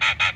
Suren.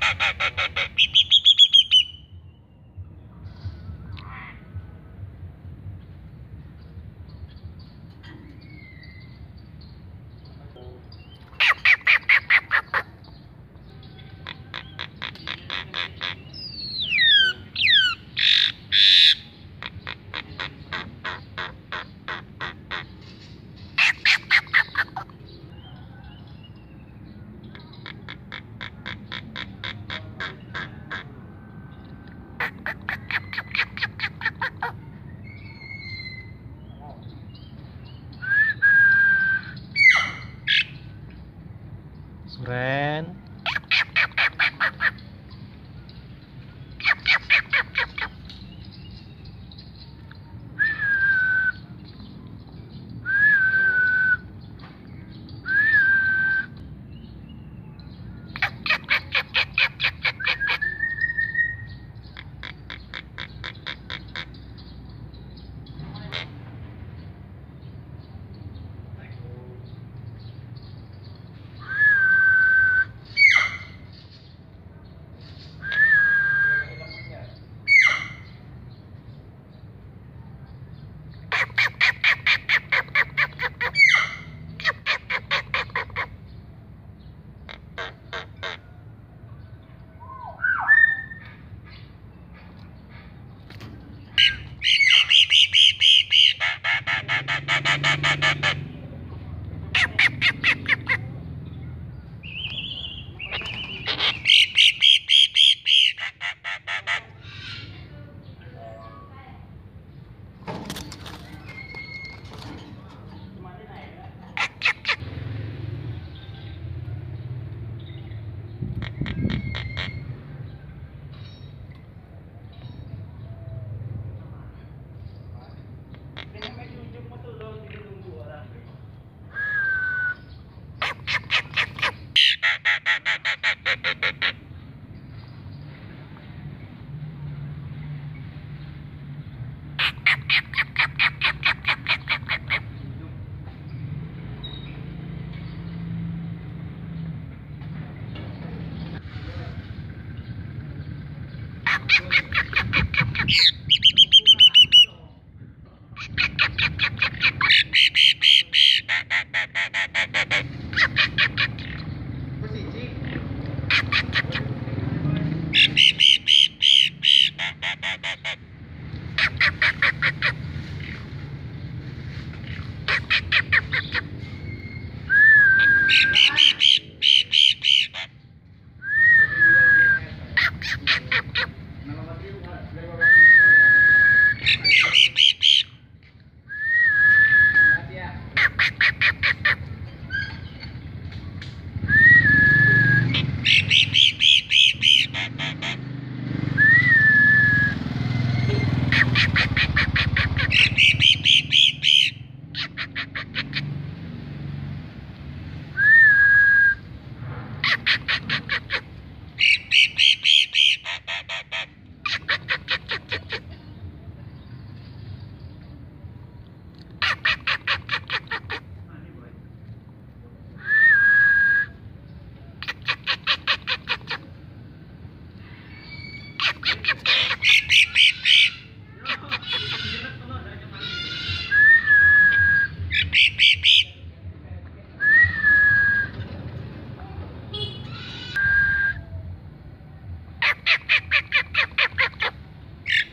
Yeah.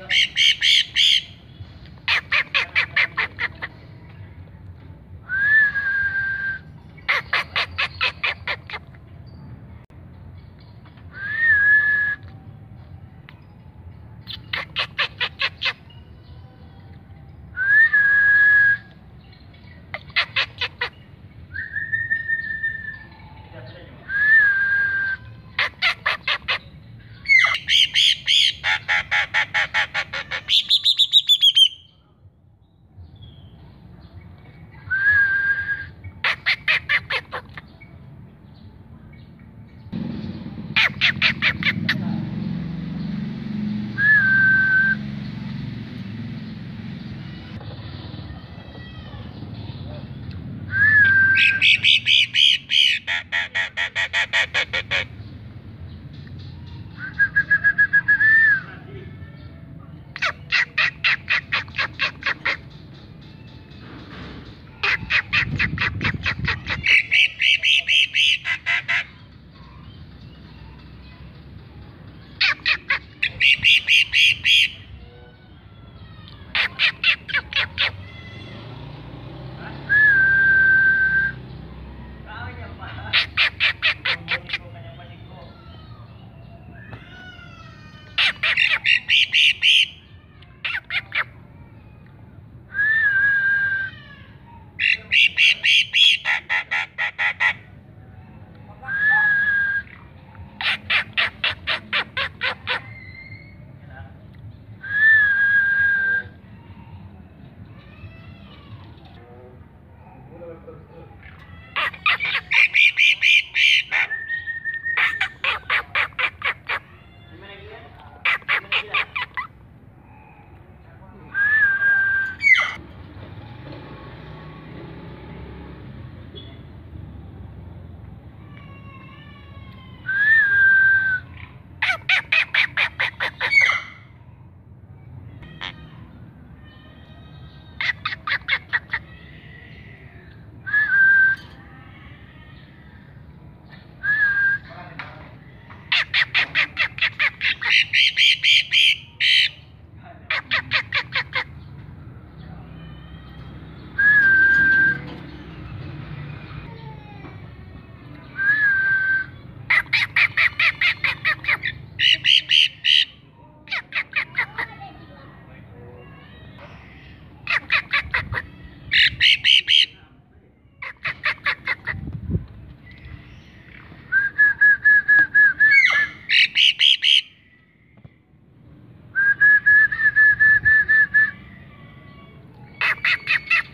Thank you. Beep, beep.